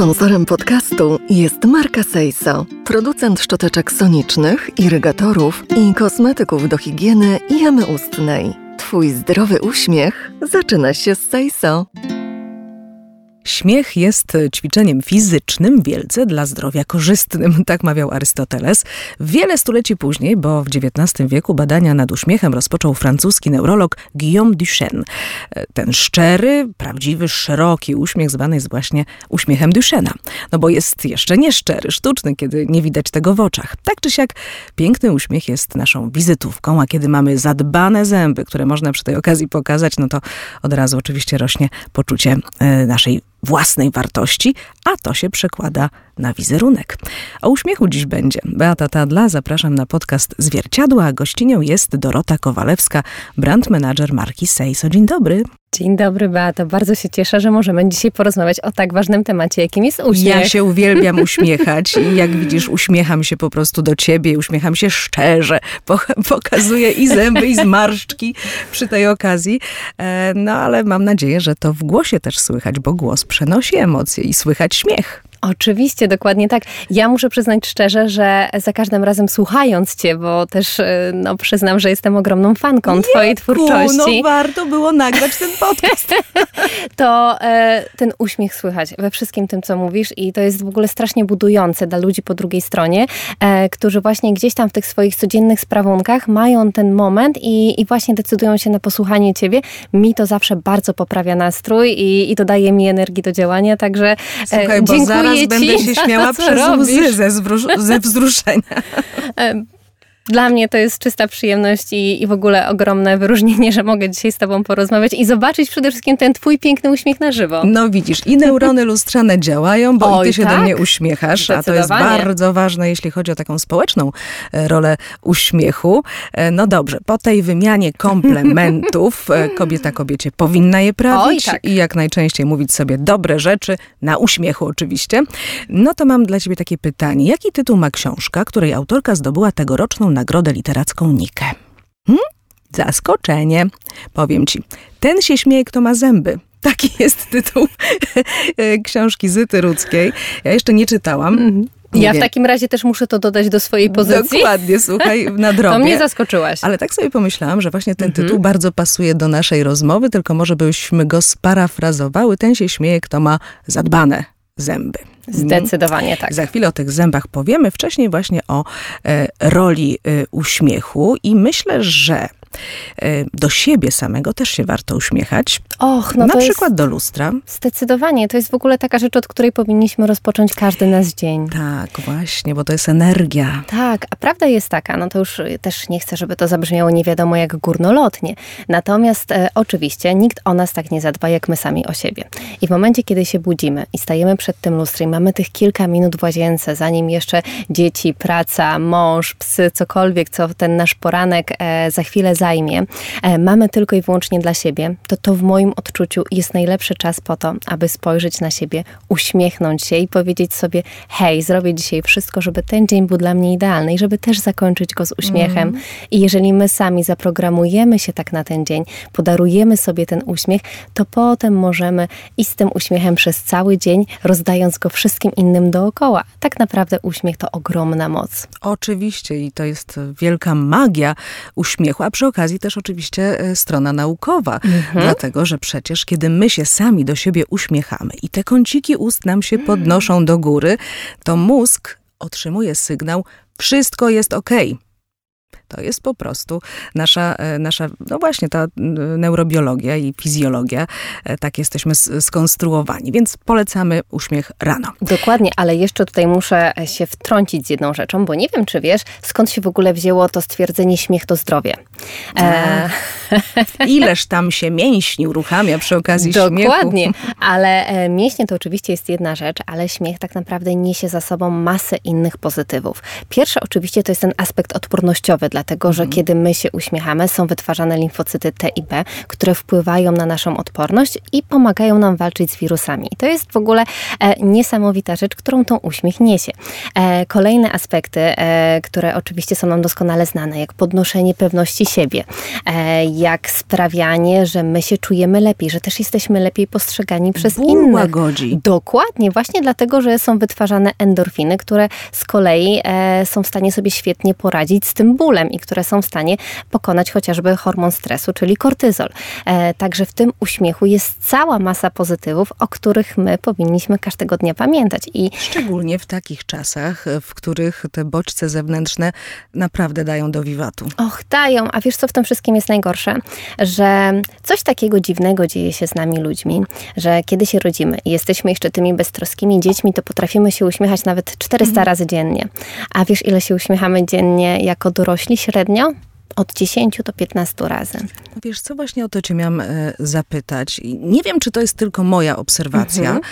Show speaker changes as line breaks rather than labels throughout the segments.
Sponsorem podcastu jest marka Seiso, producent szczoteczek sonicznych, irygatorów i kosmetyków do higieny i jamy ustnej. Twój zdrowy uśmiech zaczyna się z Seiso.
Śmiech jest ćwiczeniem fizycznym, wielce dla zdrowia korzystnym, tak mawiał Arystoteles. Wiele stuleci później, bo w XIX wieku badania nad uśmiechem rozpoczął francuski neurolog Guillaume Duchenne. Ten szczery, prawdziwy, szeroki uśmiech zwany jest właśnie uśmiechem Duchenne'a. No bo jest jeszcze nie szczery, sztuczny, kiedy nie widać tego w oczach. Tak czy siak, piękny uśmiech jest naszą wizytówką, a kiedy mamy zadbane zęby, które można przy tej okazji pokazać, no to od razu oczywiście rośnie poczucie e, naszej własnej wartości, a to się przekłada na wizerunek. O uśmiechu dziś będzie. Beata Tadla, zapraszam na podcast Zwierciadła, a gościnią jest Dorota Kowalewska, brand manager marki Seiso. Dzień dobry.
Dzień dobry, Beato. Bardzo się cieszę, że możemy dzisiaj porozmawiać o tak ważnym temacie, jakim jest uśmiech.
Ja się uwielbiam uśmiechać i jak widzisz, uśmiecham się po prostu do ciebie, uśmiecham się szczerze, pokazuję i zęby, i zmarszczki przy tej okazji. E, no ale mam nadzieję, że to w głosie też słychać, bo głos przenosi emocje i słychać śmiech.
Oczywiście, dokładnie tak. Ja muszę przyznać szczerze, że za każdym razem słuchając cię, bo też e, no, przyznam, że jestem ogromną fanką twojej twórczości.
no warto było nagrać ten podcast.
to e, ten uśmiech słychać we wszystkim tym, co mówisz i to jest w ogóle strasznie budujące dla ludzi po drugiej stronie, e, którzy właśnie gdzieś tam w tych swoich codziennych sprawunkach mają ten moment i, i właśnie decydują się na posłuchanie ciebie. Mi to zawsze bardzo poprawia nastrój i, i to daje mi energii do działania, także
e, Słuchaj, dziękuję zaraz będę się śmiała przez łzy ze, ze wzruszenia.
Dla mnie to jest czysta przyjemność i, i w ogóle ogromne wyróżnienie, że mogę dzisiaj z Tobą porozmawiać i zobaczyć przede wszystkim ten Twój piękny uśmiech na żywo.
No widzisz, i neurony lustrzane działają, bo Oj, i Ty się tak? do mnie uśmiechasz, a to jest bardzo ważne, jeśli chodzi o taką społeczną e, rolę uśmiechu. E, no dobrze, po tej wymianie komplementów e, kobieta kobiecie powinna je prawić Oj, tak. i jak najczęściej mówić sobie dobre rzeczy, na uśmiechu oczywiście. No to mam dla Ciebie takie pytanie. Jaki tytuł ma książka, której autorka zdobyła tegoroczną nagrodę literacką Nikę. Hmm? Zaskoczenie. Powiem ci, ten się śmieje, kto ma zęby. Taki jest tytuł książki Zyty Rudzkiej. Ja jeszcze nie czytałam. Mhm.
Nie ja wiem. w takim razie też muszę to dodać do swojej pozycji.
Dokładnie, słuchaj, na drobie.
To mnie zaskoczyłaś.
Ale tak sobie pomyślałam, że właśnie ten mhm. tytuł bardzo pasuje do naszej rozmowy, tylko może byśmy go sparafrazowały. Ten się śmieje, kto ma zadbane zęby.
Zdecydowanie tak.
Za chwilę o tych zębach powiemy. Wcześniej właśnie o e, roli e, uśmiechu i myślę, że do siebie samego też się warto uśmiechać. Och, no Na przykład do lustra.
Zdecydowanie. To jest w ogóle taka rzecz, od której powinniśmy rozpocząć każdy nasz dzień.
Tak, właśnie, bo to jest energia.
Tak, a prawda jest taka, no to już też nie chcę, żeby to zabrzmiało nie wiadomo jak górnolotnie. Natomiast e, oczywiście nikt o nas tak nie zadba, jak my sami o siebie. I w momencie, kiedy się budzimy i stajemy przed tym lustrem, mamy tych kilka minut w łazience, zanim jeszcze dzieci, praca, mąż, psy, cokolwiek, co ten nasz poranek e, za chwilę zajmie, e, mamy tylko i wyłącznie dla siebie, to to w moim odczuciu jest najlepszy czas po to, aby spojrzeć na siebie, uśmiechnąć się i powiedzieć sobie: hej, zrobię dzisiaj wszystko, żeby ten dzień był dla mnie idealny i żeby też zakończyć go z uśmiechem. Mm. I jeżeli my sami zaprogramujemy się tak na ten dzień, podarujemy sobie ten uśmiech, to potem możemy iść z tym uśmiechem przez cały dzień, rozdając go wszystkim innym dookoła. Tak naprawdę uśmiech to ogromna moc.
Oczywiście i to jest wielka magia uśmiechu, a przy okazji też oczywiście e, strona naukowa, mhm. dlatego że przecież kiedy my się sami do siebie uśmiechamy i te kąciki ust nam się podnoszą do góry, to mózg otrzymuje sygnał, wszystko jest ok. To jest po prostu nasza, e, nasza no właśnie ta neurobiologia i fizjologia. E, tak jesteśmy skonstruowani, więc polecamy uśmiech rano.
Dokładnie, ale jeszcze tutaj muszę się wtrącić z jedną rzeczą, bo nie wiem, czy wiesz, skąd się w ogóle wzięło to stwierdzenie śmiech to zdrowie.
E... Ileż tam się mięśni uruchamia przy okazji
Dokładnie,
śmiechu.
Dokładnie, ale e, mięśnie to oczywiście jest jedna rzecz, ale śmiech tak naprawdę niesie za sobą masę innych pozytywów. Pierwsze oczywiście to jest ten aspekt odpornościowy dla dlatego że mhm. kiedy my się uśmiechamy, są wytwarzane limfocyty T i B, które wpływają na naszą odporność i pomagają nam walczyć z wirusami. I to jest w ogóle e, niesamowita rzecz, którą tą uśmiech niesie. E, kolejne aspekty, e, które oczywiście są nam doskonale znane, jak podnoszenie pewności siebie, e, jak sprawianie, że my się czujemy lepiej, że też jesteśmy lepiej postrzegani przez
Ból
innych.
łagodzi.
Dokładnie, właśnie dlatego, że są wytwarzane endorfiny, które z kolei e, są w stanie sobie świetnie poradzić z tym bólem i które są w stanie pokonać chociażby hormon stresu, czyli kortyzol. E, także w tym uśmiechu jest cała masa pozytywów, o których my powinniśmy każdego dnia pamiętać.
I Szczególnie w takich czasach, w których te bodźce zewnętrzne naprawdę dają do wiwatu.
Och, dają. A wiesz, co w tym wszystkim jest najgorsze? Że coś takiego dziwnego dzieje się z nami ludźmi, że kiedy się rodzimy i jesteśmy jeszcze tymi beztroskimi dziećmi, to potrafimy się uśmiechać nawet 400 mhm. razy dziennie. A wiesz, ile się uśmiechamy dziennie jako dorośli średnio? od 10 do 15 razy.
Wiesz co, właśnie o to cię miałam e, zapytać. Nie wiem, czy to jest tylko moja obserwacja, mhm.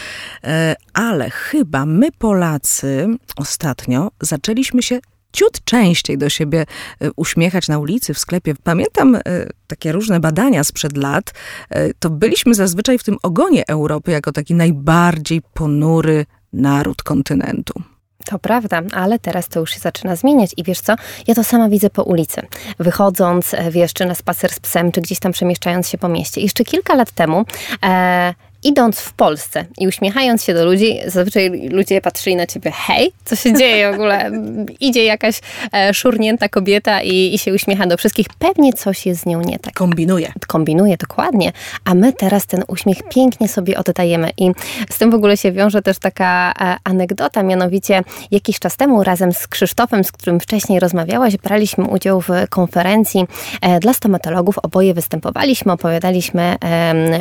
e, ale chyba my Polacy ostatnio zaczęliśmy się ciut częściej do siebie e, uśmiechać na ulicy, w sklepie. Pamiętam e, takie różne badania sprzed lat. E, to byliśmy zazwyczaj w tym ogonie Europy jako taki najbardziej ponury naród kontynentu.
To prawda, ale teraz to już się zaczyna zmieniać i wiesz co, ja to sama widzę po ulicy. Wychodząc, wiesz, czy na spacer z psem, czy gdzieś tam przemieszczając się po mieście. Jeszcze kilka lat temu e, idąc w Polsce i uśmiechając się do ludzi, zazwyczaj ludzie patrzyli na ciebie, hej, co się dzieje w ogóle? Idzie jakaś e, szurnięta kobieta i, i, się uśmiecha do wszystkich. Pewnie coś jest z nią nie tak.
Kombinuje.
Kombinuje, dokładnie. A my teraz ten uśmiech pięknie sobie oddajemy. I z tym w ogóle się wiąże też taka e, anegdota, mianowicie jakiś czas temu razem z Krzysztofem, z którym wcześniej rozmawiałaś, braliśmy udział w konferencji e, dla stomatologów. Oboje występowaliśmy, opowiadaliśmy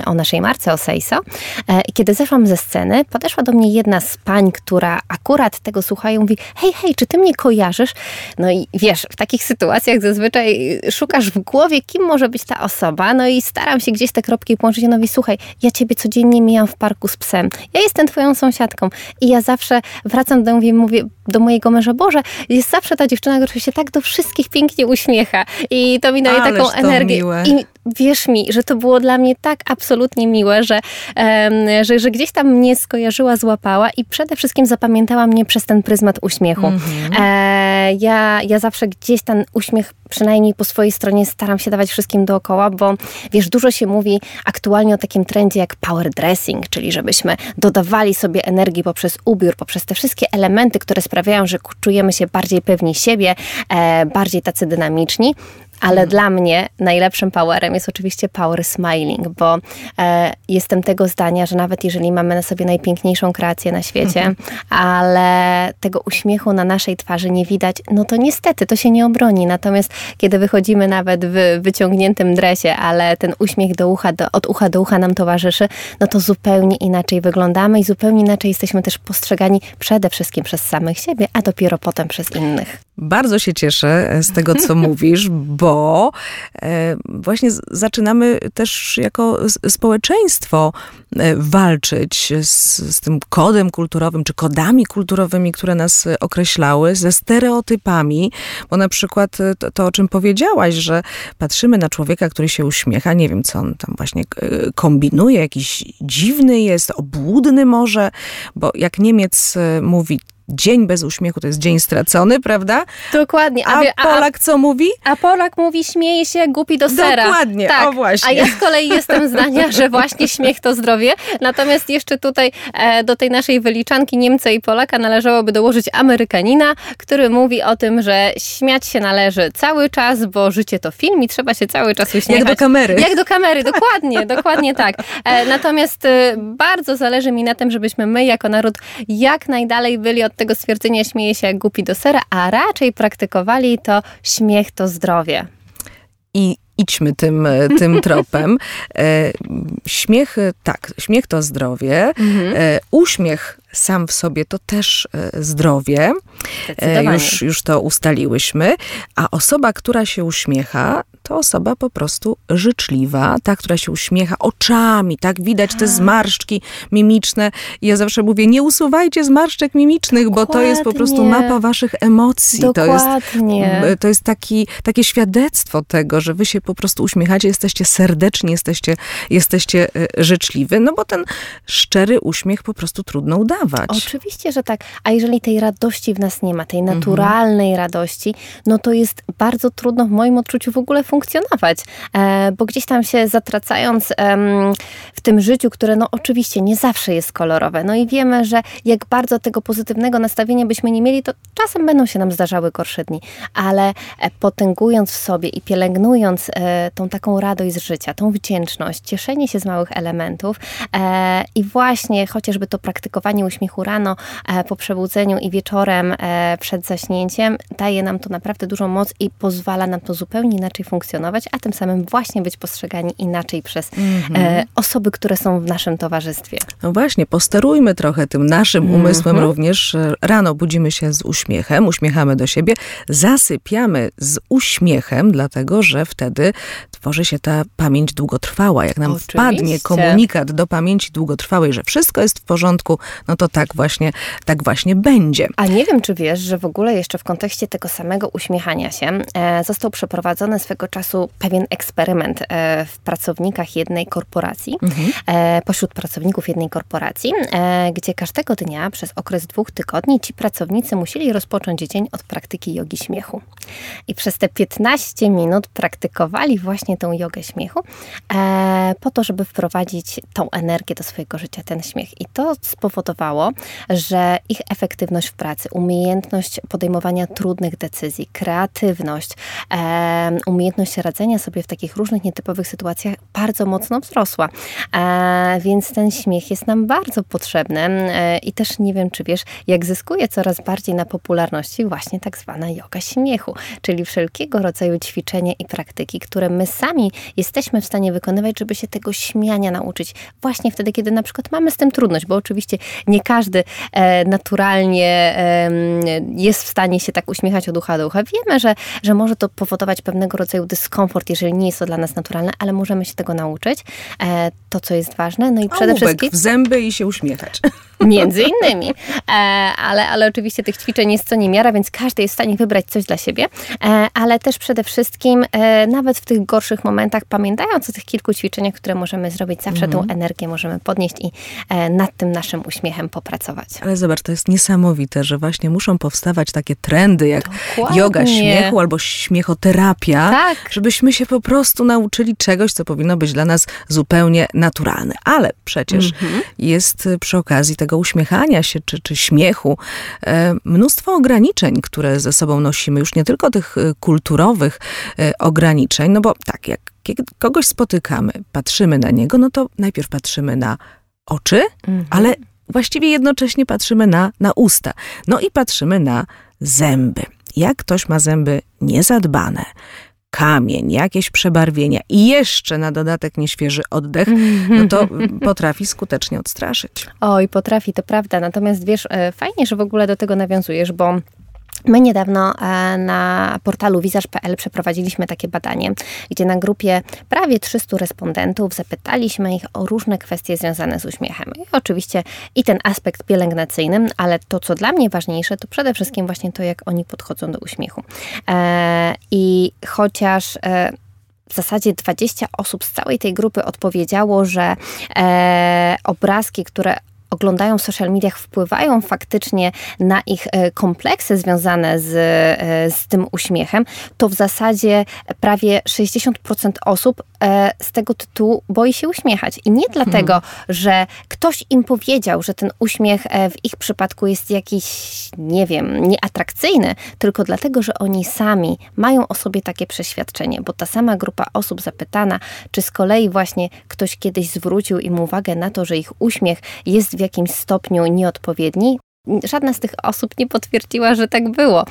o naszej marce, o Seiso. E, I kiedy zeszłam ze sceny, podeszła do mnie jedna z pań, która akurat tego słucha i mówi, hej, hej, czy ty mnie kojarzysz? No i wiesz, w takich sytuacjach zazwyczaj szukasz w głowie, kim może być ta osoba, no i staram się gdzieś te kropki połączyć. Ona mówi, słuchaj, ja ciebie codziennie mijam w parku z psem. Ja jestem twoją sąsiadką. I ja zawsze wracam do mówię, mówię do mojego męża, Boże, jest zawsze ta dziewczyna, która się tak do wszystkich pięknie uśmiecha. I to mi daje Ależ taką energię.
Miłe.
I wierz mi, że to było dla mnie tak absolutnie miłe, że, że, że gdzieś tam mnie skojarzyła, złapała i przede wszystkim zapamiętała mnie przez ten pryzmat uśmiechu. Mm-hmm. E, ja, ja zawsze gdzieś ten uśmiech przynajmniej po swojej stronie staram się dawać wszystkim dookoła, bo wiesz, dużo się mówi aktualnie o takim trendzie jak power dressing, czyli żebyśmy dodawali sobie energii poprzez ubiór, poprzez te wszystkie elementy, które sprawiają, że czujemy się bardziej pewni siebie, e, bardziej tacy dynamiczni. Ale mhm. dla mnie najlepszym powerem jest oczywiście power smiling, bo e, jestem tego zdania, że nawet jeżeli mamy na sobie najpiękniejszą kreację na świecie, mhm. ale tego uśmiechu na naszej twarzy nie widać, no to niestety to się nie obroni. Natomiast kiedy wychodzimy nawet w wyciągniętym dresie, ale ten uśmiech do ucha, do, od ucha do ucha nam towarzyszy, no to zupełnie inaczej wyglądamy i zupełnie inaczej jesteśmy też postrzegani przede wszystkim przez samych siebie, a dopiero potem przez innych.
Bardzo się cieszę z tego, co mówisz, bo e, właśnie zaczynamy też jako społeczeństwo e, walczyć z, z tym kodem kulturowym, czy kodami kulturowymi, które nas określały, ze stereotypami, bo na przykład e, to, to, o czym powiedziałaś, że patrzymy na człowieka, który się uśmiecha, nie wiem, co on tam właśnie kombinuje, jakiś dziwny jest, obłudny może, bo jak Niemiec mówi dzień bez uśmiechu to jest dzień stracony, prawda?
Dokładnie.
A, a Polak co mówi?
A Polak mówi, śmieje się, głupi do sera.
Dokładnie,
tak.
o właśnie.
A ja z kolei jestem zdania, że właśnie śmiech to zdrowie. Natomiast jeszcze tutaj e, do tej naszej wyliczanki Niemca i Polaka należałoby dołożyć Amerykanina, który mówi o tym, że śmiać się należy cały czas, bo życie to film i trzeba się cały czas uśmiechać.
Jak do kamery.
Jak do kamery, dokładnie, dokładnie tak. E, natomiast e, bardzo zależy mi na tym, żebyśmy my jako naród jak najdalej byli od tego stwierdzenia śmieje się jak głupi do sera, a raczej praktykowali to śmiech to zdrowie.
I idźmy tym, e, tym tropem. E, śmiech, tak, śmiech to zdrowie. Mhm. E, uśmiech sam w sobie to też e, zdrowie. Już, już to ustaliłyśmy. A osoba, która się uśmiecha, to osoba po prostu życzliwa, ta, która się uśmiecha oczami, tak? Widać te tak. zmarszczki mimiczne. Ja zawsze mówię, nie usuwajcie zmarszczek mimicznych, Dokładnie. bo to jest po prostu mapa waszych emocji.
Dokładnie.
To jest, to jest taki, takie świadectwo tego, że wy się po prostu uśmiechacie, jesteście serdeczni, jesteście, jesteście e, życzliwi. No bo ten szczery uśmiech po prostu trudno udawać.
Oczywiście, że tak. A jeżeli tej radości w nas nie ma, tej naturalnej mhm. radości, no to jest bardzo trudno w moim odczuciu w ogóle funkcjonować e, bo gdzieś tam się zatracając w tym życiu, które no oczywiście nie zawsze jest kolorowe, no i wiemy, że jak bardzo tego pozytywnego nastawienia byśmy nie mieli, to czasem będą się nam zdarzały gorsze dni, ale e, potęgując w sobie i pielęgnując e, tą taką radość z życia, tą wdzięczność, cieszenie się z małych elementów i właśnie chociażby to praktykowanie uśmiechu rano po przebudzeniu i wieczorem przed zaśnięciem daje nam to naprawdę dużą moc i pozwala nam to zupełnie inaczej funkcjonować a tym samym właśnie być postrzegani inaczej przez mm -hmm. e, osoby, które są w naszym towarzystwie.
No właśnie, posterujmy trochę tym naszym mhm. umysłem mm -hmm. również. Rano budzimy się z uśmiechem, uśmiechamy do siebie, zasypiamy z uśmiechem, dlatego że wtedy tworzy się ta pamięć długotrwała. Jak nam Oczywiście. wpadnie komunikat do pamięci długotrwałej, że wszystko jest w porządku, no to tak właśnie, tak właśnie będzie.
A nie wiem, czy wiesz, że w ogóle jeszcze w kontekście tego samego uśmiechania się e, został przeprowadzony swego czasu pewien eksperyment e, w pracownikach jednej korporacji, mhm. e, pośród pracowników jednej korporacji, e, gdzie każdego dnia przez okres dwóch tygodni ci pracownicy musieli rozpocząć dzień od praktyki jogi śmiechu. I przez te 15 minut praktykowali właśnie tą jogę śmiechu, po to, żeby wprowadzić tą energię do swojego życia, ten śmiech. I to spowodowało, że ich efektywność w pracy, umiejętność podejmowania trudnych decyzji, kreatywność, umiejętność radzenia sobie w takich różnych nietypowych sytuacjach bardzo mocno wzrosła. E, więc ten śmiech jest nam bardzo potrzebny i też nie wiem, czy wiesz, jak zyskuje coraz bardziej na popularności właśnie tak zwana yoga śmiechu, czyli wszelkiego rodzaju ćwiczenia i praktyki, które my sami jesteśmy w stanie wykonywać, żeby się tego śmiania nauczyć. Właśnie wtedy, kiedy na przykład mamy z tym trudność, bo oczywiście nie każdy e, naturalnie jest w stanie się tak uśmiechać od ucha do ucha. Wiemy, że, że może to powodować pewnego rodzaju dyskomfort, jeżeli nie jest to dla nas naturalne, ale możemy się tego nauczyć. E, to, co jest ważne. No i przede wszystkim...
w zęby i się uśmiechać.
Między innymi. E, ale, ale oczywiście tych ćwiczeń jest co niemiara, więc każdy jest w stanie wybrać coś dla siebie. E, ale też przede wszystkim, nawet w tych gorszych momentach, pamiętając o tych kilku ćwiczeniach, które możemy zrobić, zawsze mhm. tą energię możemy podnieść i nad tym naszym uśmiechem popracować.
Ale zobacz, to jest niesamowite, że właśnie muszą powstawać takie trendy jak Dokładnie. yoga śmiechu albo śmiechoterapia. Tak. żebyśmy się po prostu nauczyli czegoś, co powinno być dla nas zupełnie naturalne. Ale przecież mhm. jest przy okazji tego uśmiechania się czy, czy śmiechu e, mnóstwo ograniczeń, które ze sobą nosimy, już nie tylko tych e, kulturowych e, ograniczeń, no bo tak, jak kogoś spotykamy, patrzymy na niego, no to najpierw patrzymy na oczy, mhm. ale właściwie jednocześnie patrzymy na, na usta. No i patrzymy na zęby. Jak ktoś ma zęby niezadbane, kamień, jakieś przebarwienia i jeszcze na dodatek nieświeży oddech, no to potrafi skutecznie odstraszyć.
Oj, potrafi, to prawda. Natomiast wiesz, e, fajnie, że w ogóle do tego nawiązujesz, bo My niedawno e, na portalu wizarz.pl przeprowadziliśmy takie badanie, gdzie na grupie prawie 300 respondentów zapytaliśmy ich o różne kwestie związane z uśmiechem. I oczywiście i ten aspekt pielęgnacyjny, ale to, co dla mnie ważniejsze, to przede wszystkim właśnie to, jak oni podchodzą do uśmiechu. E, I chociaż e, w zasadzie 20 osób z całej tej grupy odpowiedziało, że obrazki, które oglądają w social mediach, wpływają faktycznie na ich e, kompleksy związane z, e, z tym uśmiechem, to w zasadzie prawie 60% osób e, z tego tytułu boi się uśmiechać. I nie dlatego, hmm. że ktoś im powiedział, że ten uśmiech w ich przypadku jest jakiś, nie wiem, nieatrakcyjny, tylko dlatego, że oni sami mają o sobie takie przeświadczenie, bo ta sama grupa osób zapytana, czy z kolei właśnie ktoś kiedyś zwrócił im uwagę na to, że ich uśmiech jest w jakimś stopniu nieodpowiedni, żadna z tych osób nie potwierdziła, że tak było.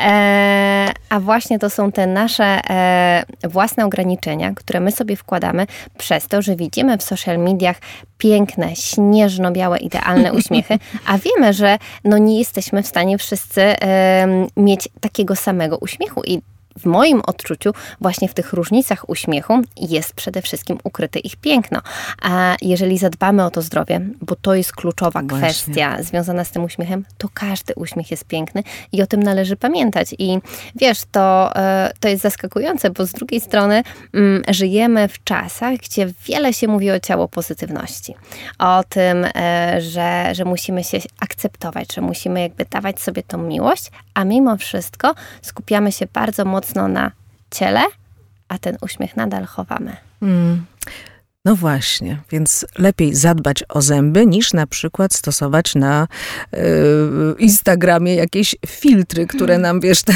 E, a właśnie to są te nasze e, własne ograniczenia, które my sobie wkładamy przez to, że widzimy w social mediach piękne, śnieżno-białe, idealne uśmiechy, a wiemy, że no nie jesteśmy w stanie wszyscy e, mieć takiego samego uśmiechu i w moim odczuciu właśnie w tych różnicach uśmiechu jest przede wszystkim ukryte ich piękno. A jeżeli zadbamy o to zdrowie, bo to jest kluczowa właśnie. kwestia związana z tym uśmiechem, to każdy uśmiech jest piękny i o tym należy pamiętać. I wiesz, to, e, to jest zaskakujące, bo z drugiej strony mm, żyjemy w czasach, gdzie wiele się mówi o ciało pozytywności. O tym, e, że, że musimy się akceptować, że musimy jakby dawać sobie tą miłość, a mimo wszystko skupiamy się bardzo mocno mocno na ciele, a ten uśmiech nadal chowamy. Mm.
No właśnie, więc lepiej zadbać o zęby niż na przykład stosować na y, Instagramie jakieś filtry, które nam, wiesz, te,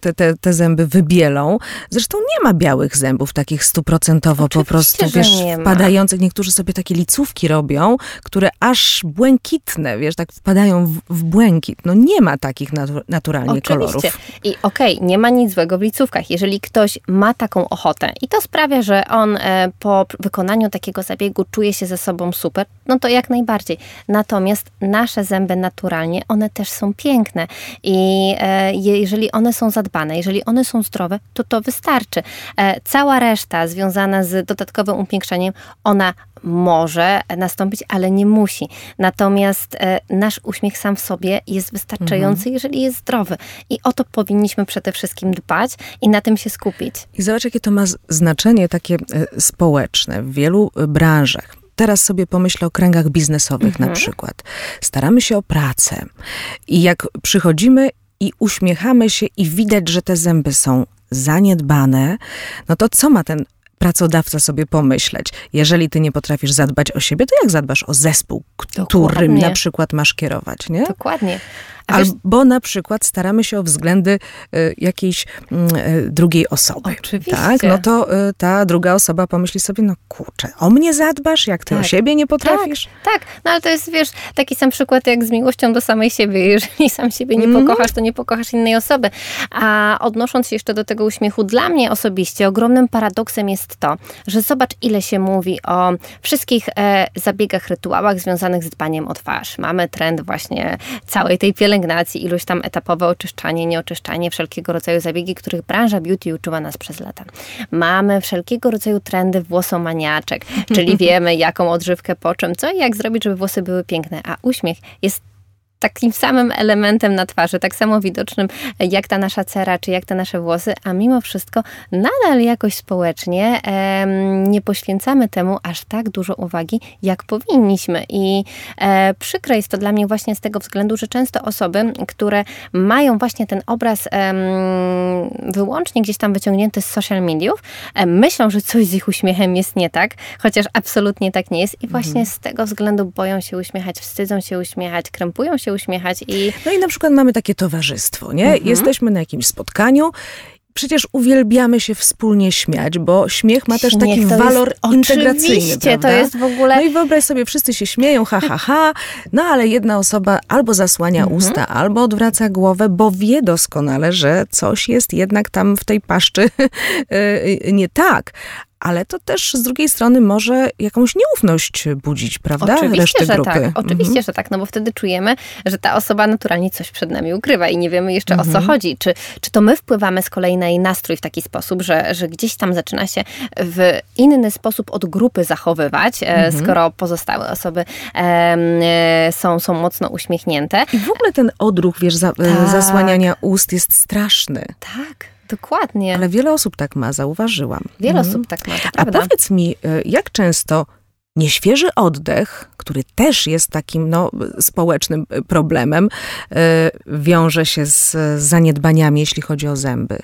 te, te, te, zęby wybielą. Zresztą nie ma białych zębów takich stuprocentowo po prostu, wiesz, wpadających. Niektórzy sobie takie licówki robią, które aż błękitne, wiesz, tak wpadają w, w błękit. No nie ma takich naturalnie Oczywiście. kolorów.
I okej, okay, nie ma nic złego w licówkach. Jeżeli ktoś ma taką ochotę i to sprawia, że on e, po wykonaniu takiego zabiegu czuje się ze sobą super, no to jak najbardziej. Natomiast nasze zęby naturalnie, one też są piękne i e, jeżeli one są zadbane, jeżeli one są zdrowe, to to wystarczy. E, cała reszta związana z dodatkowym upiększeniem, ona może nastąpić, ale nie musi. Natomiast e, nasz uśmiech sam w sobie jest wystarczający, mhm. jeżeli jest zdrowy. I o to powinniśmy przede wszystkim dbać i na tym się skupić.
I zobacz, jakie to ma znaczenie takie społeczne w wielu e, branżach teraz sobie pomyślę o kręgach biznesowych mhm. na przykład. Staramy się o pracę i jak przychodzimy i uśmiechamy się i widać, że te zęby są zaniedbane, no to co ma ten pracodawca sobie pomyśleć, jeżeli ty nie potrafisz zadbać o siebie, to jak zadbasz o zespół, którym na przykład masz kierować, nie?
Dokładnie.
Albo na przykład staramy się o względy y, jakiejś y, drugiej osoby.
Oczywiście.
Tak? No to y, ta druga osoba pomyśli sobie, no kurczę, o mnie zadbasz, jak ty tak. o siebie nie potrafisz?
Tak, tak, no ale to jest, wiesz, taki sam przykład jak z miłością do samej siebie. Jeżeli sam siebie nie mm. pokochasz, to nie pokochasz innej osoby. A odnosząc się jeszcze do tego uśmiechu, dla mnie osobiście ogromnym paradoksem jest to, że zobacz, ile się mówi o wszystkich e, zabiegach, rytuałach związanych z dbaniem o twarz. Mamy trend właśnie całej tej pielęgnacji, pielęgnacji, iluś tam etapowe oczyszczanie, nieoczyszczanie, wszelkiego rodzaju zabiegi, których branża beauty uczyła nas przez lata. Mamy wszelkiego rodzaju trendy włosomaniaczek, czyli wiemy, jaką odżywkę po czym, co i jak zrobić, żeby włosy były piękne, a uśmiech jest takim samym elementem na twarzy, tak samo widocznym jak ta nasza cera, czy jak te nasze włosy, a mimo wszystko nadal jakoś społecznie em, nie poświęcamy temu aż tak dużo uwagi, jak powinniśmy. I e, przykre jest to dla mnie właśnie z tego względu, że często osoby, które mają właśnie ten obraz em, wyłącznie gdzieś tam wyciągnięty z social mediów, em, myślą, że coś z ich uśmiechem jest nie tak, chociaż absolutnie tak nie jest i właśnie mhm. z tego względu boją się uśmiechać, wstydzą się uśmiechać, krępują się uśmiechać. I...
No i na przykład mamy takie towarzystwo, nie? Mhm. Jesteśmy na jakimś spotkaniu przecież uwielbiamy się wspólnie śmiać, bo śmiech ma też taki walor jest, integracyjny, prawda?
to jest w ogóle...
No i wyobraź sobie, wszyscy się śmieją, ha, ha, ha, no ale jedna osoba albo zasłania mhm. usta, albo odwraca głowę, bo wie doskonale, że coś jest jednak tam w tej paszczy y, nie tak ale to też z drugiej strony może jakąś nieufność budzić, prawda?
Oczywiście,
Reszty
że
grupy.
tak. Oczywiście, mhm. że tak, no bo wtedy czujemy, że ta osoba naturalnie coś przed nami ukrywa i nie wiemy jeszcze mhm. o co mhm. chodzi. Czy, czy to my wpływamy z kolei na jej nastrój w taki sposób, że, że gdzieś tam zaczyna się w inny sposób od grupy zachowywać, e, mhm. skoro pozostałe osoby e, są, są mocno uśmiechnięte.
I w ogóle ten odruch, wiesz, za, e, tak. zasłaniania ust jest straszny.
Tak. Dokładnie.
Ale wiele osób tak ma, zauważyłam.
Wiele mhm. osób tak ma, A
powiedz mi, y, jak często nieświeży oddech, który też jest takim no, społecznym y, problemem, y, wiąże się z zaniedbaniami, jeśli chodzi o zęby?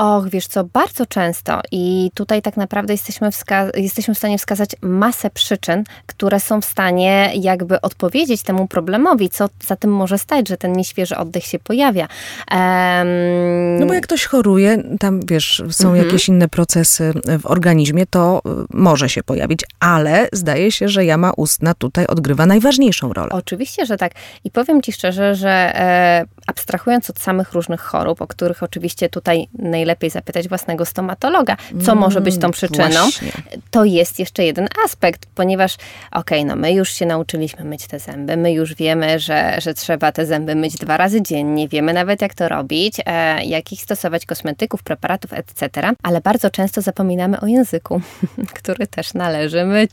Och, wiesz co, bardzo często i tutaj tak naprawdę jesteśmy, jesteśmy w stanie wskazać masę przyczyn, które są w stanie jakby odpowiedzieć temu problemowi, co za tym może stać, że ten nieświeży oddech się pojawia.
Um... No bo jak ktoś choruje, tam wiesz, są mhm. jakieś inne procesy w organizmie, to y, może się pojawić, ale zdaje się, że jama ustna tutaj odgrywa najważniejszą rolę.
Oczywiście, że tak. I powiem Ci szczerze, że e, abstrahując od samych różnych chorób, o których oczywiście tutaj najlepiej zapytać własnego stomatologa, co mm, może być tą przyczyną, właśnie. to jest jeszcze jeden aspekt, ponieważ okej, okay, no my już się nauczyliśmy myć te zęby, my już wiemy, że, że trzeba te zęby myć dwa razy dziennie, wiemy nawet jak to robić, e, jakich stosować kosmetyków, preparatów, etc., ale bardzo często zapominamy o języku, który też należy myć.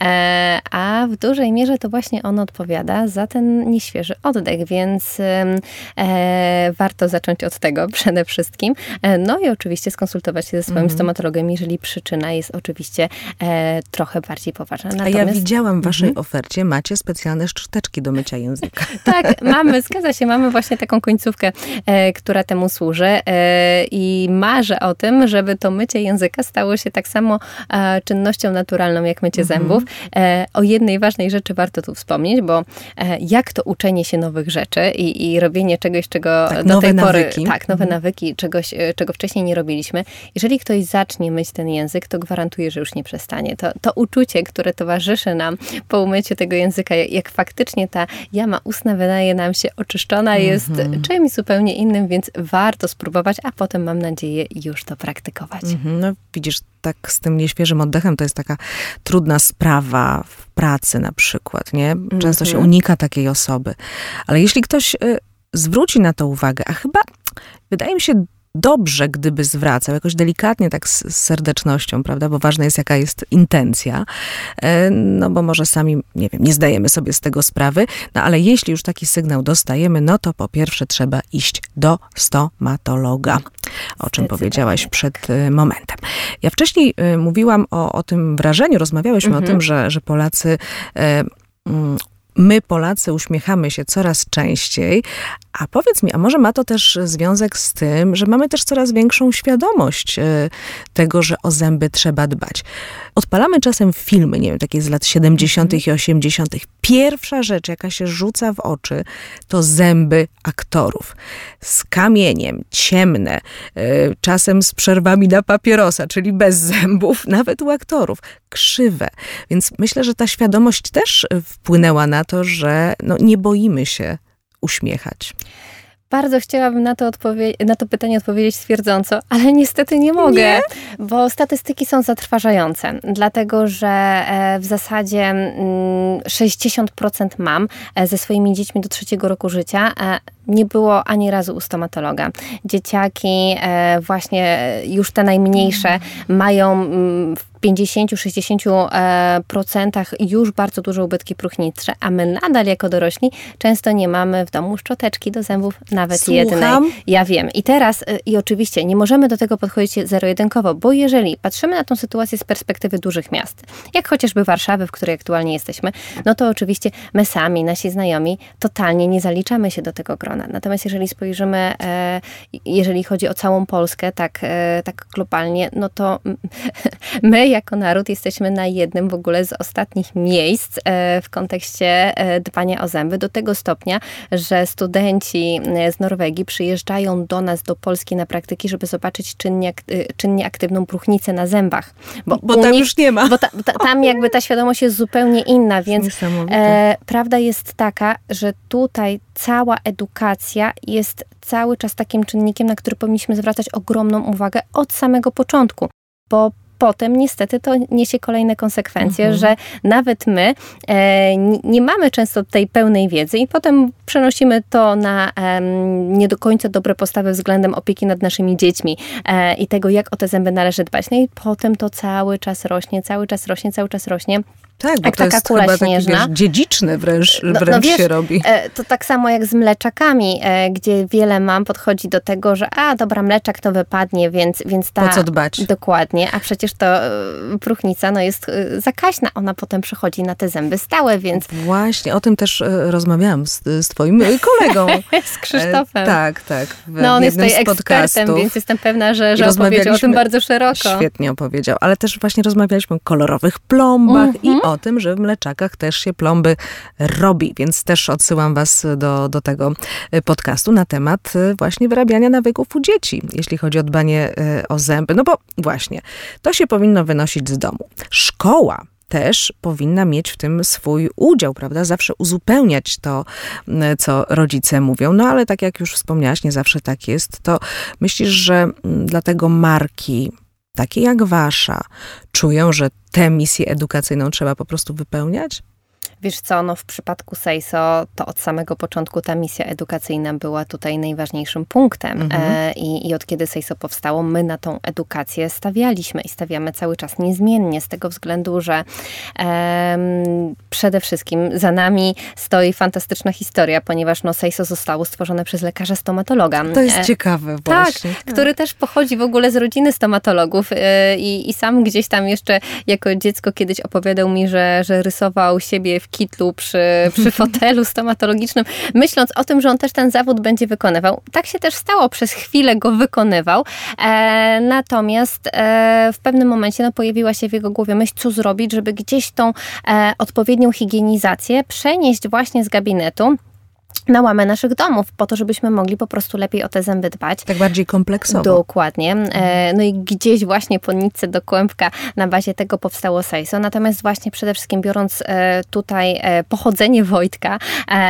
E, a w dużej mierze to właśnie on odpowiada za ten nieświeży oddech, więc e, warto zacząć od tego przede wszystkim. E, no i oczywiście skonsultować się ze swoim mm. stomatologiem, jeżeli przyczyna jest oczywiście e, trochę bardziej poważna.
Natomiast, A ja widziałam w waszej mm. ofercie, macie specjalne szczoteczki do mycia języka.
tak, mamy, zgadza się, mamy właśnie taką końcówkę, e, która temu służy e, i marzę o tym, żeby to mycie języka stało się tak samo e, czynnością naturalną, jak mycie mm. zębów. o jednej ważnej rzeczy warto tu wspomnieć, bo jak to uczenie się nowych rzeczy i, i robienie czegoś, czego
tak,
do tej
pory... Nawyki.
Tak, nowe mhm. nawyki, czegoś, e, czego wcześniej nie robiliśmy. Jeżeli ktoś zacznie myć ten język, to gwarantuję, że już nie przestanie. To, to uczucie, które towarzyszy nam po umyciu tego języka, jak faktycznie ta jama ustna wydaje nam się oczyszczona, jest mhm. czymś zupełnie innym, więc warto spróbować, a potem mam nadzieję już to praktykować.
Mhm. No widzisz, tak z tym nieświeżym oddechem to jest taka trudna sprawa w pracy na przykład, nie? Często się mhm. unika takiej osoby. Ale jeśli ktoś y, zwróci na to uwagę, a chyba wydaje mi się dobrze, gdyby zwracał, jakoś delikatnie, tak z, serdecznością, prawda, bo ważne jest, jaka jest intencja, e, no bo może sami, nie wiem, nie zdajemy sobie z tego sprawy, no ale jeśli już taki sygnał dostajemy, no to po pierwsze trzeba iść do stomatologa, o czym powiedziałaś przed e, momentem. Ja wcześniej e, mówiłam o, o tym wrażeniu, rozmawiałyśmy mhm. o tym, że, że Polacy mm, my Polacy uśmiechamy się coraz częściej, a powiedz mi, a może ma to też związek z tym, że mamy też coraz większą świadomość e, tego, że o zęby trzeba dbać. Odpalamy czasem filmy, nie wiem, takie z lat 70. i 80. Pierwsza rzecz, jaka się rzuca w oczy, to zęby aktorów. Z kamieniem, ciemne, e, czasem z przerwami na papierosa, czyli bez zębów, nawet u aktorów, krzywe. Więc myślę, że ta świadomość też wpłynęła na to, że no, nie boimy się uśmiechać.
Bardzo chciałabym na to, na to pytanie odpowiedzieć stwierdząco, ale niestety nie mogę, nie? bo statystyki są zatrważające, dlatego że e, w zasadzie 60% mm, mam e, ze swoimi dziećmi do trzeciego roku życia e, nie było ani razu u stomatologa. Dzieciaki, właśnie już te najmniejsze, mają mm, w 50-60% już bardzo duże ubytki próchnicze, a my nadal jako dorośli często nie mamy w domu szczoteczki do zębów nawet
Słucham.
jednej. Ja wiem. I teraz, y, i oczywiście nie możemy do tego podchodzić zero-jedynkowo, bo jeżeli patrzymy na tą sytuację z perspektywy dużych miast, jak chociażby Warszawy, w której aktualnie jesteśmy, no to oczywiście my sami, nasi znajomi, totalnie nie zaliczamy się do tego grona. Natomiast jeżeli spojrzymy, e, jeżeli chodzi o całą Polskę, tak, e, tak globalnie, no to my jako naród jesteśmy na jednym w ogóle z ostatnich miejsc e, w kontekście dbania o zęby, do tego stopnia, że studenci z Norwegii przyjeżdżają do nas, do Polski na praktyki, żeby zobaczyć czynnie, czynnie aktywną próchnicę na zębach.
Bo, bo tam nich, już nie ma.
Bo ta, ta, tam jakby ta świadomość jest zupełnie inna, więc e, prawda jest taka, że tutaj cała edukacja jest cały czas takim czynnikiem, na który powinniśmy zwracać ogromną uwagę od samego początku. Bo potem niestety to niesie kolejne konsekwencje, mhm. że nawet my e, nie mamy często tej pełnej wiedzy i potem przenosimy to na e, nie do końca dobre postawy względem opieki nad naszymi dziećmi e, i tego, jak o te zęby należy dbać. No i potem to cały czas rośnie, cały czas rośnie, cały czas rośnie.
Tak, bo
jak
to
taka
jest
kula
chyba
śnieżna.
taki, wiesz, dziedziczny wręcz,
No- no
wręcz
wiesz,
się robi.
E, To tak samo jak z mleczakami, e, gdzie wiele mam podchodzi do tego, że a dobra, mleczak to wypadnie, więc, więc ta...
Po co dbać?
Dokładnie, a przecież to e, próchnica no, jest zakaźna, ona potem przechodzi na te zęby stałe, więc
Właśnie, o tym też rozmawiałam z, z twoim kolegą.
z Krzysztofem.
Tak, tak.
No on jest tutaj
z
ekspertem, więc jestem pewna, że, że opowiedział o tym bardzo szeroko.
Świetnie opowiedział, ale też właśnie rozmawialiśmy o kolorowych plombach i
Mhm.
O tym, że w mleczakach też się plomby robi, więc też odsyłam was do, do tego e, podcastu na temat e, właśnie wyrabiania nawyków u dzieci, jeśli chodzi o dbanie e, o zęby. No bo właśnie, to się powinno wynosić z domu. Szkoła też powinna mieć w tym swój udział, prawda? Zawsze uzupełniać to, co rodzice mówią. No ale tak jak już wspomniałaś, nie zawsze tak jest. To myślisz, że mm, dlatego marki, takie jak wasza, czują, że tę misję edukacyjną trzeba po prostu wypełniać?
Wiesz co, no w przypadku Sejso to od samego początku ta misja edukacyjna była tutaj najważniejszym punktem
Mhm.
e, i, i od kiedy Sejso powstało, my na tą edukację stawialiśmy i stawiamy cały czas niezmiennie z tego względu, że em, przede wszystkim za nami stoi fantastyczna historia, ponieważ no Sejso zostało stworzone przez lekarza stomatologa.
To jest
E,
ciekawe
tak,
właśnie.
który też pochodzi w ogóle z rodziny stomatologów e, i, i sam gdzieś tam jeszcze jako dziecko kiedyś opowiadał mi, że, że rysował siebie w kitlu przy, przy fotelu stomatologicznym, myśląc o tym, że on też ten zawód będzie wykonywał. Tak się też stało, przez chwilę go wykonywał, e, natomiast e, w pewnym momencie no, pojawiła się w jego głowie myśl, co zrobić, żeby gdzieś tą e, odpowiednią higienizację przenieść właśnie z gabinetu na łamę naszych domów, po to, żebyśmy mogli po prostu lepiej o te zęby dbać.
Tak bardziej kompleksowo.
Dokładnie. E, No i gdzieś właśnie po nitce do kłębka na bazie tego powstało Sejso. Natomiast właśnie przede wszystkim biorąc e, tutaj e, pochodzenie Wojtka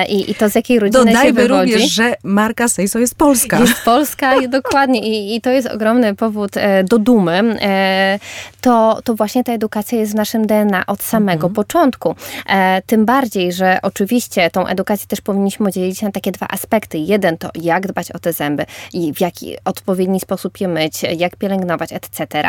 i, i to z jakiej rodziny się
Dodajmy
wywodzi.
również, że marka Seiso jest polska.
Jest Polska, dokładnie. I, I to jest ogromny powód do dumy. To, to właśnie ta edukacja jest w naszym DNA od samego początku. E, tym bardziej, że oczywiście tą edukację też powinniśmy dzielić na takie dwa aspekty. Jeden to jak dbać o te zęby i w jaki odpowiedni sposób je myć, jak pielęgnować, etc.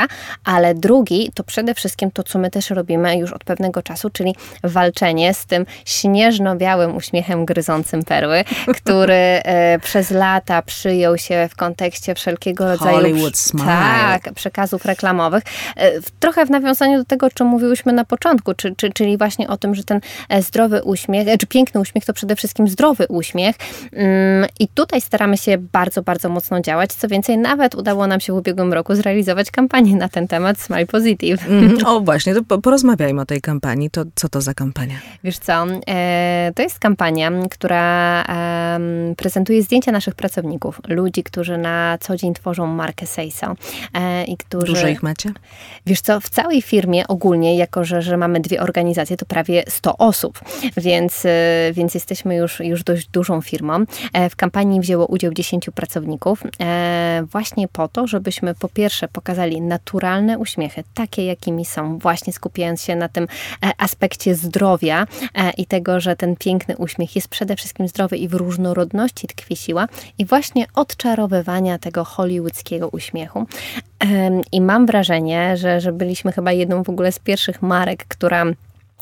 Ale drugi to przede wszystkim to, co my też robimy już od pewnego czasu, czyli walczenie z tym śnieżno-białym uśmiechem gryzącym perły, który e, przez lata przyjął się w kontekście wszelkiego rodzaju
Hollywood smile.
tak, przekazów reklamowych. E, Trochę w nawiązaniu do tego, o czym mówiłyśmy na początku, czy, czy, czyli właśnie o tym, że ten e, zdrowy uśmiech, czy piękny uśmiech to przede wszystkim zdrowy uśmiech. Mm, I tutaj staramy się bardzo, bardzo mocno działać. Co więcej, nawet udało nam się w ubiegłym roku zrealizować kampanię na ten temat Smile Positive.
Mhm. O właśnie, to po- porozmawiajmy o tej kampanii. To co to za kampania?
Wiesz co, e, to jest kampania, która prezentuje zdjęcia naszych pracowników, ludzi, którzy na co dzień tworzą markę Seiso e, i którzy...
Dużo ich macie?
Wiesz co, w całej firmie ogólnie, jako że, że mamy dwie organizacje, to prawie 100 osób, więc, e, więc jesteśmy już, już dość dużą firmą. E, W kampanii wzięło udział 10 pracowników, e, właśnie po to, żebyśmy po pierwsze pokazali naturalne uśmiechy, takie jakimi są, właśnie skupiając się na tym e, aspekcie zdrowia i tego, że ten piękny uśmiech jest przede wszystkim zdrowy i w różnorodności tkwi siła i właśnie odczarowywania tego hollywoodzkiego uśmiechu. I mam wrażenie, że, że byliśmy chyba jedną w ogóle z pierwszych marek, która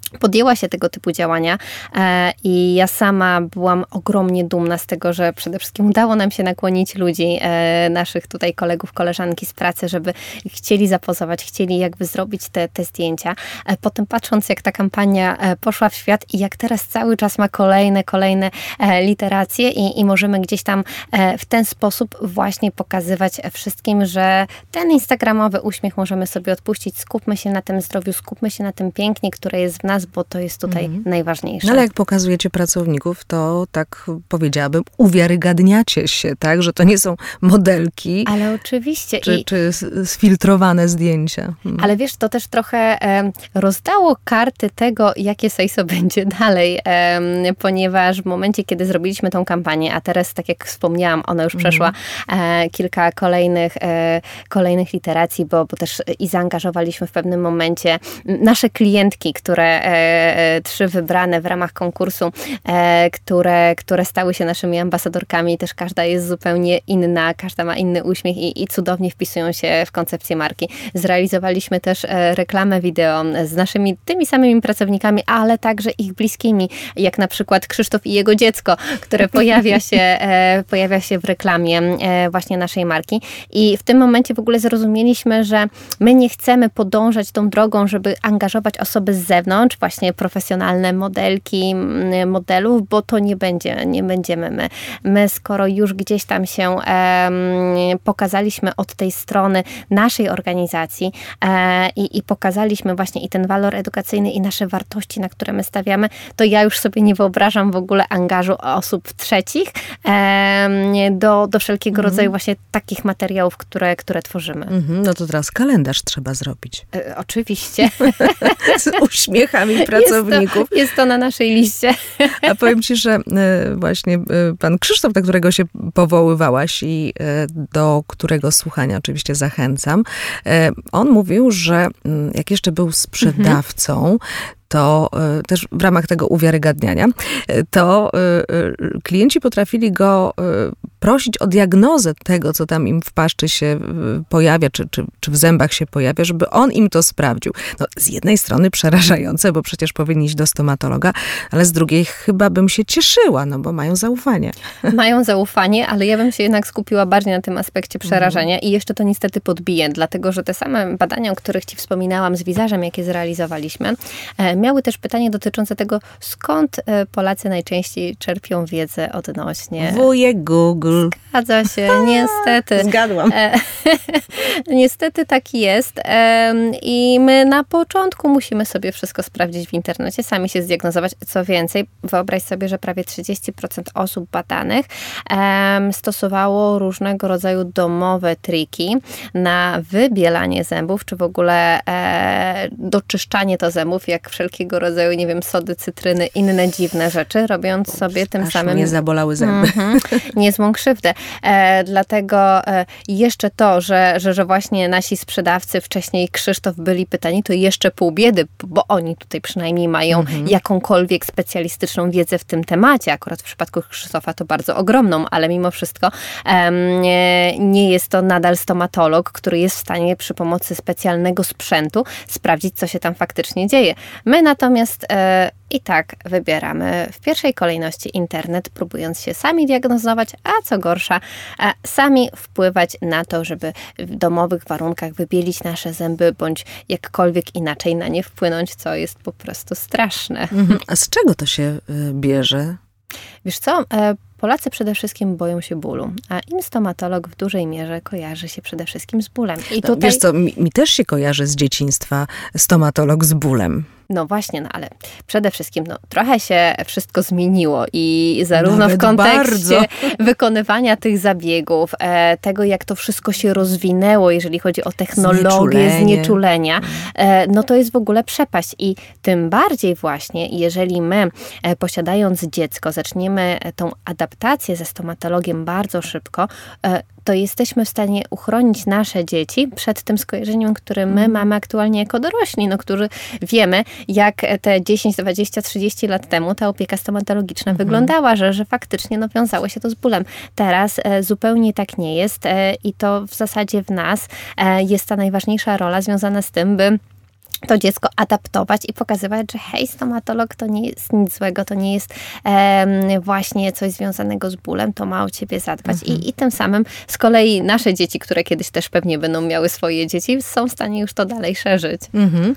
podjęła się tego typu działania e, i ja sama byłam ogromnie dumna z tego, że przede wszystkim udało nam się nakłonić ludzi, e, naszych tutaj kolegów, koleżanki z pracy, żeby chcieli zapozować, chcieli jakby zrobić te, te zdjęcia. E, potem patrząc, jak ta kampania poszła w świat i jak teraz cały czas ma kolejne, kolejne literacje i, i możemy gdzieś tam w ten sposób właśnie pokazywać wszystkim, że ten instagramowy uśmiech możemy sobie odpuścić, skupmy się na tym zdrowiu, skupmy się na tym pięknie, które jest w nas, bo to jest tutaj najważniejsze.
No ale jak pokazujecie pracowników, to tak powiedziałabym, uwiarygadniacie się, tak? Że to nie są modelki
Ale oczywiście.
czy,
I,
czy sfiltrowane zdjęcia. Mhm.
Ale wiesz, to też trochę em, rozdało karty tego, jakie Sejso będzie dalej, em, ponieważ w momencie, kiedy zrobiliśmy tą kampanię, a teraz, tak jak wspomniałam, ona już przeszła e, kilka kolejnych, e, kolejnych literacji, bo, bo też i zaangażowaliśmy w pewnym momencie nasze klientki, które, e, trzy wybrane w ramach konkursu, e, które, które stały się naszymi ambasadorkami. Też każda jest zupełnie inna, każda ma inny uśmiech i, i cudownie wpisują się w koncepcję marki. Zrealizowaliśmy też e, reklamę wideo z naszymi tymi samymi pracownikami, ale także ich bliskimi, jak na przykład Krzysztof i jego dziecko, które pojawia się, e, pojawia się w reklamie e, właśnie naszej marki. I w tym momencie w ogóle zrozumieliśmy, że my nie chcemy podążać tą drogą, żeby angażować osoby z zewnątrz, właśnie profesjonalne modelki, modelów, bo to nie będzie, nie będziemy my. My skoro już gdzieś tam się pokazaliśmy od tej strony naszej organizacji e, i, i pokazaliśmy właśnie i ten walor edukacyjny i nasze wartości, na które my stawiamy, to ja już sobie nie wyobrażam w ogóle angażu osób trzecich do, do wszelkiego mhm. rodzaju właśnie takich materiałów, które, które tworzymy.
Mhm, no to teraz kalendarz trzeba zrobić.
E, oczywiście.
Z uśmiechami pracowników.
Jest to, jest to na naszej liście.
A powiem ci, że e, właśnie e, pan Krzysztof, na którego się powoływałaś i e, do którego słuchania oczywiście zachęcam, on mówił, że mm, jak jeszcze był sprzedawcą, to e, też w ramach tego uwiarygadniania, e, to e, klienci potrafili go prosić o diagnozę tego, co tam im w paszczy się pojawia, czy, czy, czy w zębach się pojawia, żeby on im to sprawdził. No, z jednej strony przerażające, bo przecież powinni iść do stomatologa, ale z drugiej chyba bym się cieszyła, no bo mają zaufanie.
Mają zaufanie, ale ja bym się jednak skupiła bardziej na tym aspekcie przerażenia mhm. i jeszcze to niestety podbiję, dlatego że te same badania, o których ci wspominałam z wizażem, jakie zrealizowaliśmy, miały też pytanie dotyczące tego, skąd e, Polacy najczęściej czerpią wiedzę odnośnie...
Wujek Google.
Zgadza się, niestety.
Zgadłam. E,
niestety tak jest i my na początku musimy sobie wszystko sprawdzić w internecie, sami się zdiagnozować. Co więcej, wyobraź sobie, że prawie 30% osób badanych stosowało różnego rodzaju domowe triki na wybielanie zębów, czy w ogóle e, doczyszczanie to zębów, jak wszelkie wszelkiego rodzaju, nie wiem, sody, cytryny, inne dziwne rzeczy, robiąc sobie tym samym...
nie zabolały zęby. Mm -hmm,
niezłą krzywdę. E, dlatego e, jeszcze to, że, że, że właśnie nasi sprzedawcy, wcześniej Krzysztof byli pytani, to jeszcze pół biedy, bo oni tutaj przynajmniej mają mm -hmm. jakąkolwiek specjalistyczną wiedzę w tym temacie. Akurat w przypadku Krzysztofa to bardzo ogromną, ale mimo wszystko e, nie jest to nadal stomatolog, który jest w stanie przy pomocy specjalnego sprzętu sprawdzić, co się tam faktycznie dzieje. My natomiast e, i tak wybieramy w pierwszej kolejności internet, próbując się sami diagnozować, a co gorsza, e, sami wpływać na to, żeby w domowych warunkach wybielić nasze zęby, bądź jakkolwiek inaczej na nie wpłynąć, co jest po prostu straszne.
Mhm. A z czego to się y, bierze?
Wiesz co, e, Polacy przede wszystkim boją się bólu, a im stomatolog w dużej mierze kojarzy się przede wszystkim z bólem.
I no, tutaj... Wiesz co, mi, mi też się kojarzy z dzieciństwa stomatolog z bólem.
No właśnie, no ale przede wszystkim no, trochę się wszystko zmieniło i zarówno
Nawet
w kontekście
bardzo.
wykonywania tych zabiegów, e, tego jak to wszystko się rozwinęło, jeżeli chodzi o technologię, znieczulenie, znieczulenia, e, no to jest w ogóle przepaść. I tym bardziej właśnie, jeżeli my e, posiadając dziecko zaczniemy tą adaptację ze stomatologiem bardzo szybko, e, to jesteśmy w stanie uchronić nasze dzieci przed tym skojarzeniem, które my mhm. mamy aktualnie jako dorośli, no, którzy wiemy, jak te 10, 20, 30 lat temu ta opieka stomatologiczna mhm. wyglądała, że, że faktycznie no, wiązało się to z bólem. Teraz e, zupełnie tak nie jest e, i to w zasadzie w nas e, jest ta najważniejsza rola związana z tym, by to dziecko adaptować i pokazywać, że hej, stomatolog to nie jest nic złego, to nie jest właśnie coś związanego z bólem, to ma o ciebie zadbać. Mhm. I, I tym samym z kolei nasze dzieci, które kiedyś też pewnie będą miały swoje dzieci, są w stanie już to dalej szerzyć. Mhm.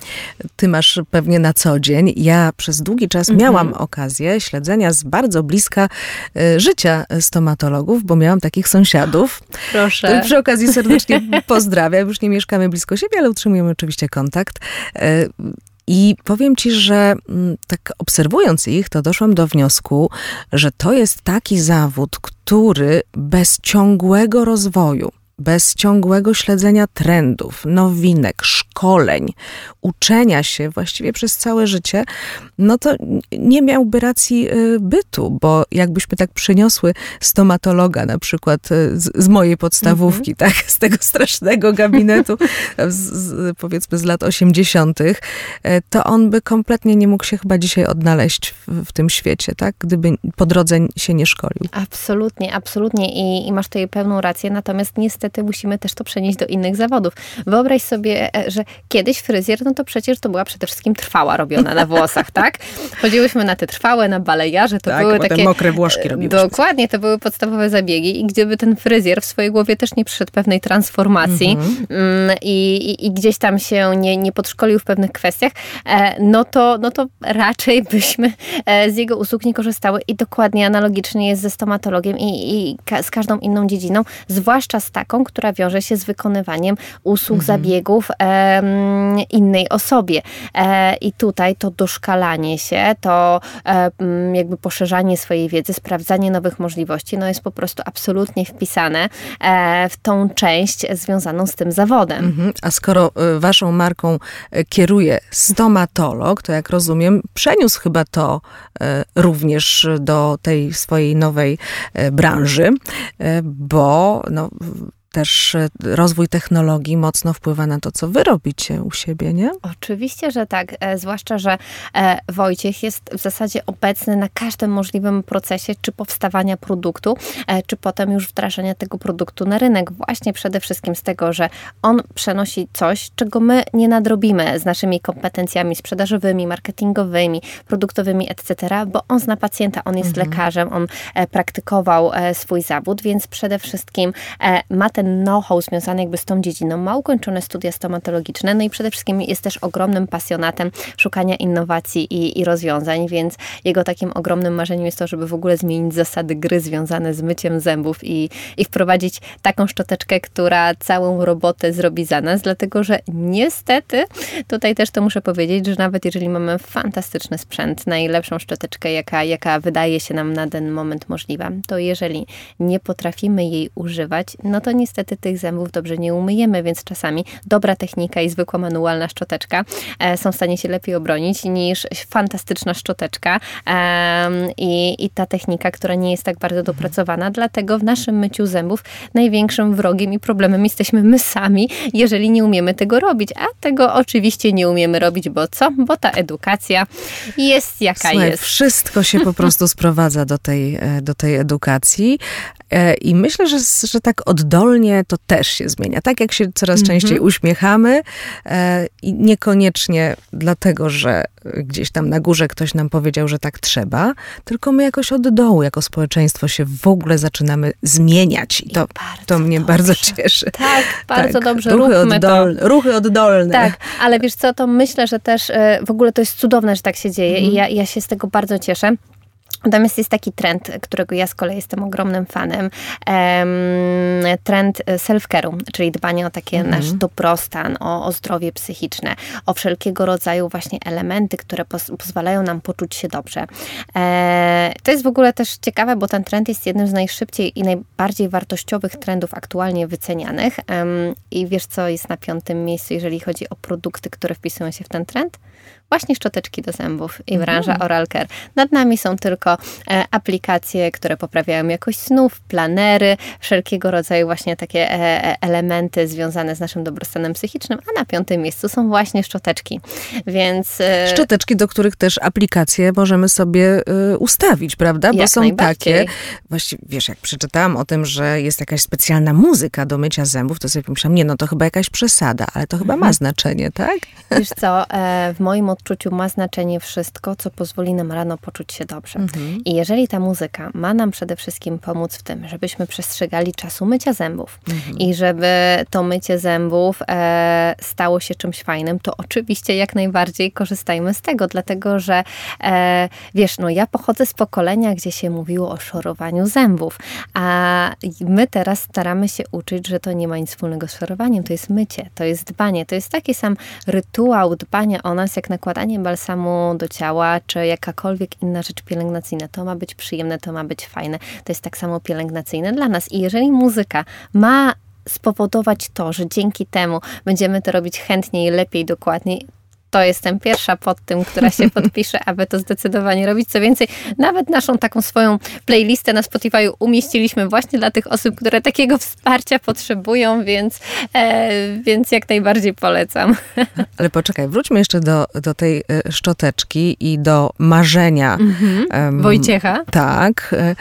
Ty masz pewnie na co dzień. Ja przez długi czas mhm. miałam okazję śledzenia z bardzo bliska y, życia stomatologów, bo miałam takich sąsiadów.
Proszę.
Przy okazji serdecznie pozdrawiam. Już nie mieszkamy blisko siebie, ale utrzymujemy oczywiście kontakt. E, I powiem ci, że mm, tak obserwując ich, to doszłam do wniosku, że to jest taki zawód, który bez ciągłego rozwoju, bez ciągłego śledzenia trendów, nowinek, szkoleń, uczenia się właściwie przez całe życie, no to nie miałby racji y, bytu, bo jakbyśmy tak przyniosły stomatologa na przykład y, z, z mojej podstawówki, -hmm. tak, z tego strasznego gabinetu, z, z, powiedzmy z lat 80., y, to on by kompletnie nie mógł się chyba dzisiaj odnaleźć w, w tym świecie, tak, gdyby po drodze się nie szkolił.
Absolutnie, absolutnie i, i masz tutaj pełną rację, natomiast niestety musimy też to przenieść do innych zawodów. Wyobraź sobie, e, że kiedyś fryzjer, no to przecież to była przede wszystkim trwała robiona na włosach, tak? Chodziłyśmy na te trwałe, na balejarze, to
tak,
były takie...
mokre włoszki robiły.
Dokładnie, to były podstawowe zabiegi i gdyby ten fryzjer w swojej głowie też nie przyszedł pewnej transformacji mhm. mm, i, i, i, gdzieś tam się nie, nie podszkolił w pewnych kwestiach, e, no to, no to raczej byśmy e, z jego usług nie korzystały i dokładnie analogicznie jest ze stomatologiem i, i z każdą inną dziedziną, zwłaszcza z taką, która wiąże się z wykonywaniem usług, mhm. zabiegów e, innej osobie. E, I tutaj to doszkalanie się, to e, jakby poszerzanie swojej wiedzy, sprawdzanie nowych możliwości, no jest po prostu absolutnie wpisane e, w tą część związaną z tym zawodem. Mhm.
A skoro e, waszą marką e, kieruje stomatolog, to jak rozumiem, przeniósł chyba to również do tej swojej nowej branży, bo no, też e, rozwój technologii mocno wpływa na to, co wy robicie u siebie, nie?
Oczywiście, że tak. E, zwłaszcza, że e, Wojciech jest w zasadzie obecny na każdym możliwym procesie, czy powstawania produktu, czy potem już wdrażania tego produktu na rynek. Właśnie przede wszystkim z tego, że on przenosi coś, czego my nie nadrobimy z naszymi kompetencjami sprzedażowymi, marketingowymi, produktowymi, etc., bo on zna pacjenta, on jest mhm. lekarzem, on praktykował swój zawód, więc przede wszystkim ma ten ten know-how związany jakby z tą dziedziną, ma ukończone studia stomatologiczne, no i przede wszystkim jest też ogromnym pasjonatem szukania innowacji i, i rozwiązań, więc jego takim ogromnym marzeniem jest to, żeby w ogóle zmienić zasady gry związane z myciem zębów i, i wprowadzić taką szczoteczkę, która całą robotę zrobi za nas, dlatego że niestety, tutaj też to muszę powiedzieć, że nawet jeżeli mamy fantastyczny sprzęt, najlepszą szczoteczkę, jaka, jaka wydaje się nam na ten moment możliwa, to jeżeli nie potrafimy jej używać, no to nie niestety tych zębów dobrze nie umyjemy, więc czasami dobra technika i zwykła manualna szczoteczka e, są w stanie się lepiej obronić niż fantastyczna szczoteczka i, i ta technika, która nie jest tak bardzo dopracowana. Dlatego w naszym myciu zębów największym wrogiem i problemem jesteśmy my sami, jeżeli nie umiemy tego robić. A tego oczywiście nie umiemy robić, bo co? Bo ta edukacja jest jaka
Słuchaj,
jest.
Wszystko się po prostu sprowadza do tej, e, do tej edukacji. E, I myślę, że, że tak oddolnie to też się zmienia. Tak jak się coraz częściej mm -hmm. uśmiechamy e, i niekoniecznie dlatego, że gdzieś tam na górze ktoś nam powiedział, że tak trzeba, tylko my jakoś od dołu, jako społeczeństwo się w ogóle zaczynamy zmieniać. I to, I to mnie dobrze. bardzo cieszy.
Tak, bardzo tak. dobrze. Ruchy, oddolne,
ruchy oddolne.
Tak, ale wiesz co, to myślę, że też e, w ogóle to jest cudowne, że tak się dzieje mm i ja, ja się z tego bardzo cieszę. Natomiast jest taki trend, którego ja z kolei jestem ogromnym fanem. trend self-care'u, czyli dbanie o taki mm. nasz dobrostan, o, o zdrowie psychiczne, o wszelkiego rodzaju właśnie elementy, które pos pozwalają nam poczuć się dobrze. E, to jest w ogóle też ciekawe, bo ten trend jest jednym z najszybciej i najbardziej wartościowych trendów aktualnie wycenianych. I wiesz, co jest na piątym miejscu, jeżeli chodzi o produkty, które wpisują się w ten trend? Właśnie szczoteczki do zębów i branża mm. oral care. Nad nami są tylko e, aplikacje, które poprawiają jakość snów, planery, wszelkiego rodzaju właśnie takie e, e, elementy związane z naszym dobrostanem psychicznym, a na piątym miejscu są właśnie szczoteczki. Więc
szczoteczki, do których też aplikacje możemy sobie ustawić, prawda? Bo są takie, właściwie wiesz, jak przeczytałam o tym, że jest jakaś specjalna muzyka do mycia zębów, to sobie pomyślałam, nie no, to chyba jakaś przesada, ale to chyba ma mhm. znaczenie, tak?
Wiesz co, w moim odczuciu ma znaczenie wszystko, co pozwoli nam rano poczuć się dobrze. Mhm. I jeżeli ta muzyka ma nam przede wszystkim pomóc w tym, żebyśmy przestrzegali czasu mycia zębów mhm. i żeby to mycie zębów e, stało się czymś fajnym, to oczywiście jak najbardziej korzystajmy z tego, dlatego że e, wiesz, no ja pochodzę z pokolenia, gdzie się mówiło o szorowaniu zębów, a my teraz staramy się uczyć, że to nie ma nic wspólnego z szorowaniem, to jest mycie, to jest dbanie, to jest taki sam rytuał dbania o nas, jak nakładanie balsamu do ciała, czy jakakolwiek inna rzecz pielęgnacyjna, to ma być przyjemne, to ma być fajne. To jest tak samo pielęgnacyjne dla nas. I jeżeli muzyka ma spowodować to, że dzięki temu będziemy to robić chętniej, lepiej, dokładniej, to jestem pierwsza pod tym, która się podpisze, aby to zdecydowanie robić. Co więcej, nawet naszą taką swoją playlistę na Spotify umieściliśmy właśnie dla tych osób, które takiego wsparcia potrzebują, więc, e, więc jak najbardziej polecam.
Ale poczekaj, wróćmy jeszcze do, do tej e, szczoteczki i do marzenia.
Mhm. Um, Wojciecha.
Tak. E,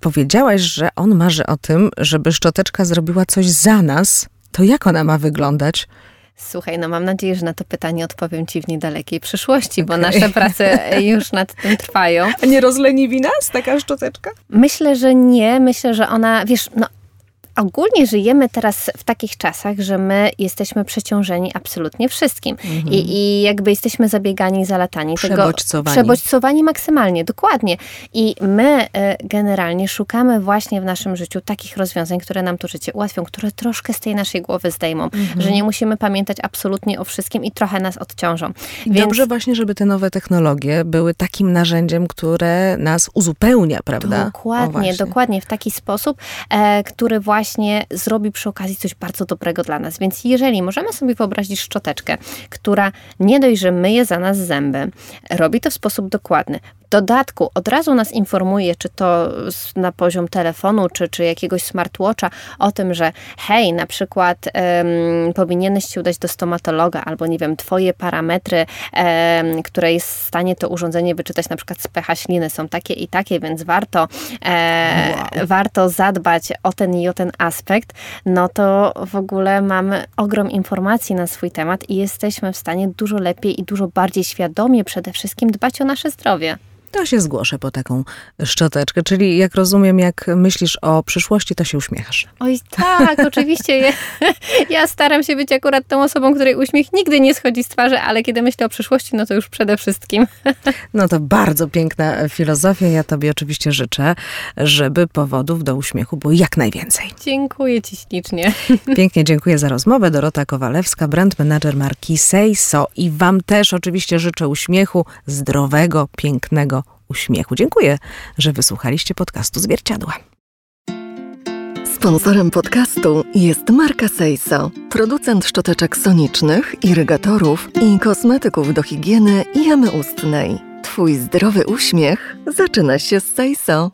powiedziałaś, że on marzy o tym, żeby szczoteczka zrobiła coś za nas. To jak ona ma wyglądać?
Słuchaj, no mam nadzieję, że na to pytanie odpowiem Ci w niedalekiej przyszłości, bo okay. nasze prace już nad tym trwają.
A nie rozleniwi nas taka szczoteczka?
Myślę, że nie. Myślę, że ona, wiesz, no ogólnie żyjemy teraz w takich czasach, że my jesteśmy przeciążeni absolutnie wszystkim. Mhm. I, I, jakby jesteśmy zabiegani, zalatani.
Przebodźcowani.
Tego, przebodźcowani maksymalnie, dokładnie. I my e, generalnie szukamy właśnie w naszym życiu takich rozwiązań, które nam to życie ułatwią, które troszkę z tej naszej głowy zdejmą. Mhm. Że nie musimy pamiętać absolutnie o wszystkim i trochę nas odciążą.
Więc... Dobrze właśnie, żeby te nowe technologie były takim narzędziem, które nas uzupełnia, prawda?
Dokładnie, dokładnie. W taki sposób, e, który właśnie właśnie zrobi przy okazji coś bardzo dobrego dla nas. Więc jeżeli możemy sobie wyobrazić szczoteczkę, która nie dość, że myje za nas zęby, robi to w sposób dokładny, dodatku od razu nas informuje, czy to na poziom telefonu, czy, czy jakiegoś smartwatcha, o tym, że hej, na przykład um, powinieneś się udać do stomatologa, albo nie wiem, twoje parametry, um, które jest w stanie to urządzenie wyczytać, na przykład z pH śliny są takie i takie, więc warto, e, wow. warto zadbać o ten i o ten aspekt, no to w ogóle mamy ogrom informacji na swój temat i jesteśmy w stanie dużo lepiej i dużo bardziej świadomie przede wszystkim dbać o nasze zdrowie
to się zgłoszę po taką szczoteczkę. Czyli jak rozumiem, jak myślisz o przyszłości, to się uśmiechasz.
Oj, tak, oczywiście. Ja, ja, staram się być akurat tą osobą, której uśmiech nigdy nie schodzi z twarzy, ale kiedy myślę o przyszłości, no to już przede wszystkim.
No to bardzo piękna filozofia. Ja tobie oczywiście życzę, żeby powodów do uśmiechu było jak najwięcej.
Dziękuję ci ślicznie.
Pięknie dziękuję za rozmowę. Dorota Kowalewska, brand manager marki Seiso. I wam też oczywiście życzę uśmiechu, zdrowego, pięknego, uśmiechu. Dziękuję, że wysłuchaliście podcastu Zwierciadła.
Sponsorem podcastu jest marka Seiso, producent szczoteczek sonicznych, irygatorów i kosmetyków do higieny i jamy ustnej. Twój zdrowy uśmiech zaczyna się z Seiso.